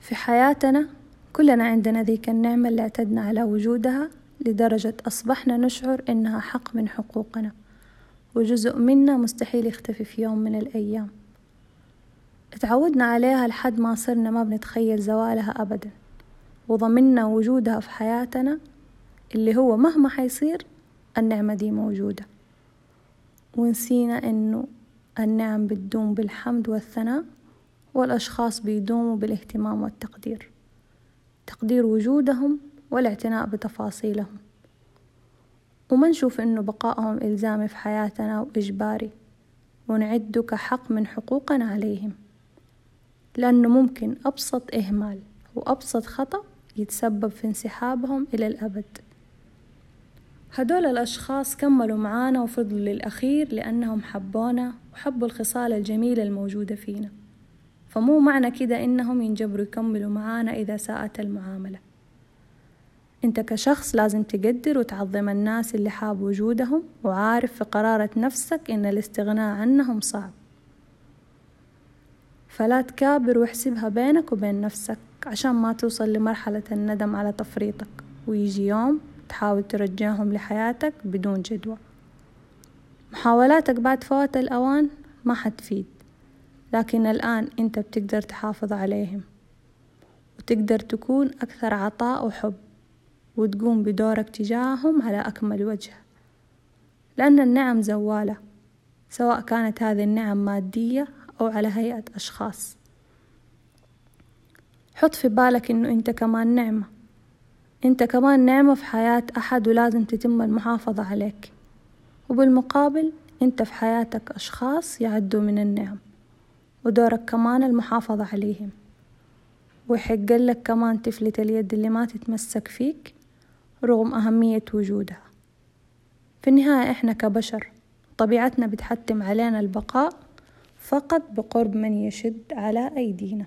في حياتنا كلنا عندنا ذيك النعمة اللي اعتدنا على وجودها لدرجة أصبحنا نشعر إنها حق من حقوقنا وجزء منا مستحيل يختفي في يوم من الأيام. اتعودنا عليها لحد ما صرنا ما بنتخيل زوالها أبدا وضمنا وجودها في حياتنا اللي هو مهما حيصير النعمة دي موجودة. ونسينا إنه النعم بتدوم بالحمد والثناء والأشخاص بيدوموا بالاهتمام والتقدير. تقدير وجودهم والاعتناء بتفاصيلهم. وما نشوف إنه بقائهم إلزامي في حياتنا وإجباري. ونعده كحق من حقوقنا عليهم. لأنه ممكن أبسط إهمال وأبسط خطأ يتسبب في انسحابهم إلى الأبد. هدول الأشخاص كملوا معانا وفضلوا للأخير لأنهم حبونا وحبوا الخصال الجميلة الموجودة فينا. فمو معنى كده إنهم ينجبروا يكملوا معانا إذا ساءت المعاملة. أنت كشخص لازم تقدر وتعظم الناس اللي حاب وجودهم وعارف في قرارة نفسك إن الاستغناء عنهم صعب. فلا تكابر واحسبها بينك وبين نفسك عشان ما توصل لمرحلة الندم على تفريطك. ويجي يوم تحاول ترجعهم لحياتك بدون جدوى. محاولاتك بعد فوات الأوان ما حتفيد. لكن الآن أنت بتقدر تحافظ عليهم وتقدر تكون أكثر عطاء وحب وتقوم بدورك تجاههم على أكمل وجه لأن النعم زوالة سواء كانت هذه النعم مادية أو على هيئة أشخاص. حط في بالك إنه أنت كمان نعمة أنت كمان نعمة في حياة أحد ولازم تتم المحافظة عليك وبالمقابل أنت في حياتك أشخاص يعدوا من النعم. ودورك كمان المحافظة عليهم. ويحق لك كمان تفلت اليد اللي ما تتمسك فيك رغم أهمية وجودها. في النهاية إحنا كبشر طبيعتنا بتحتم علينا البقاء فقط بقرب من يشد على أيدينا.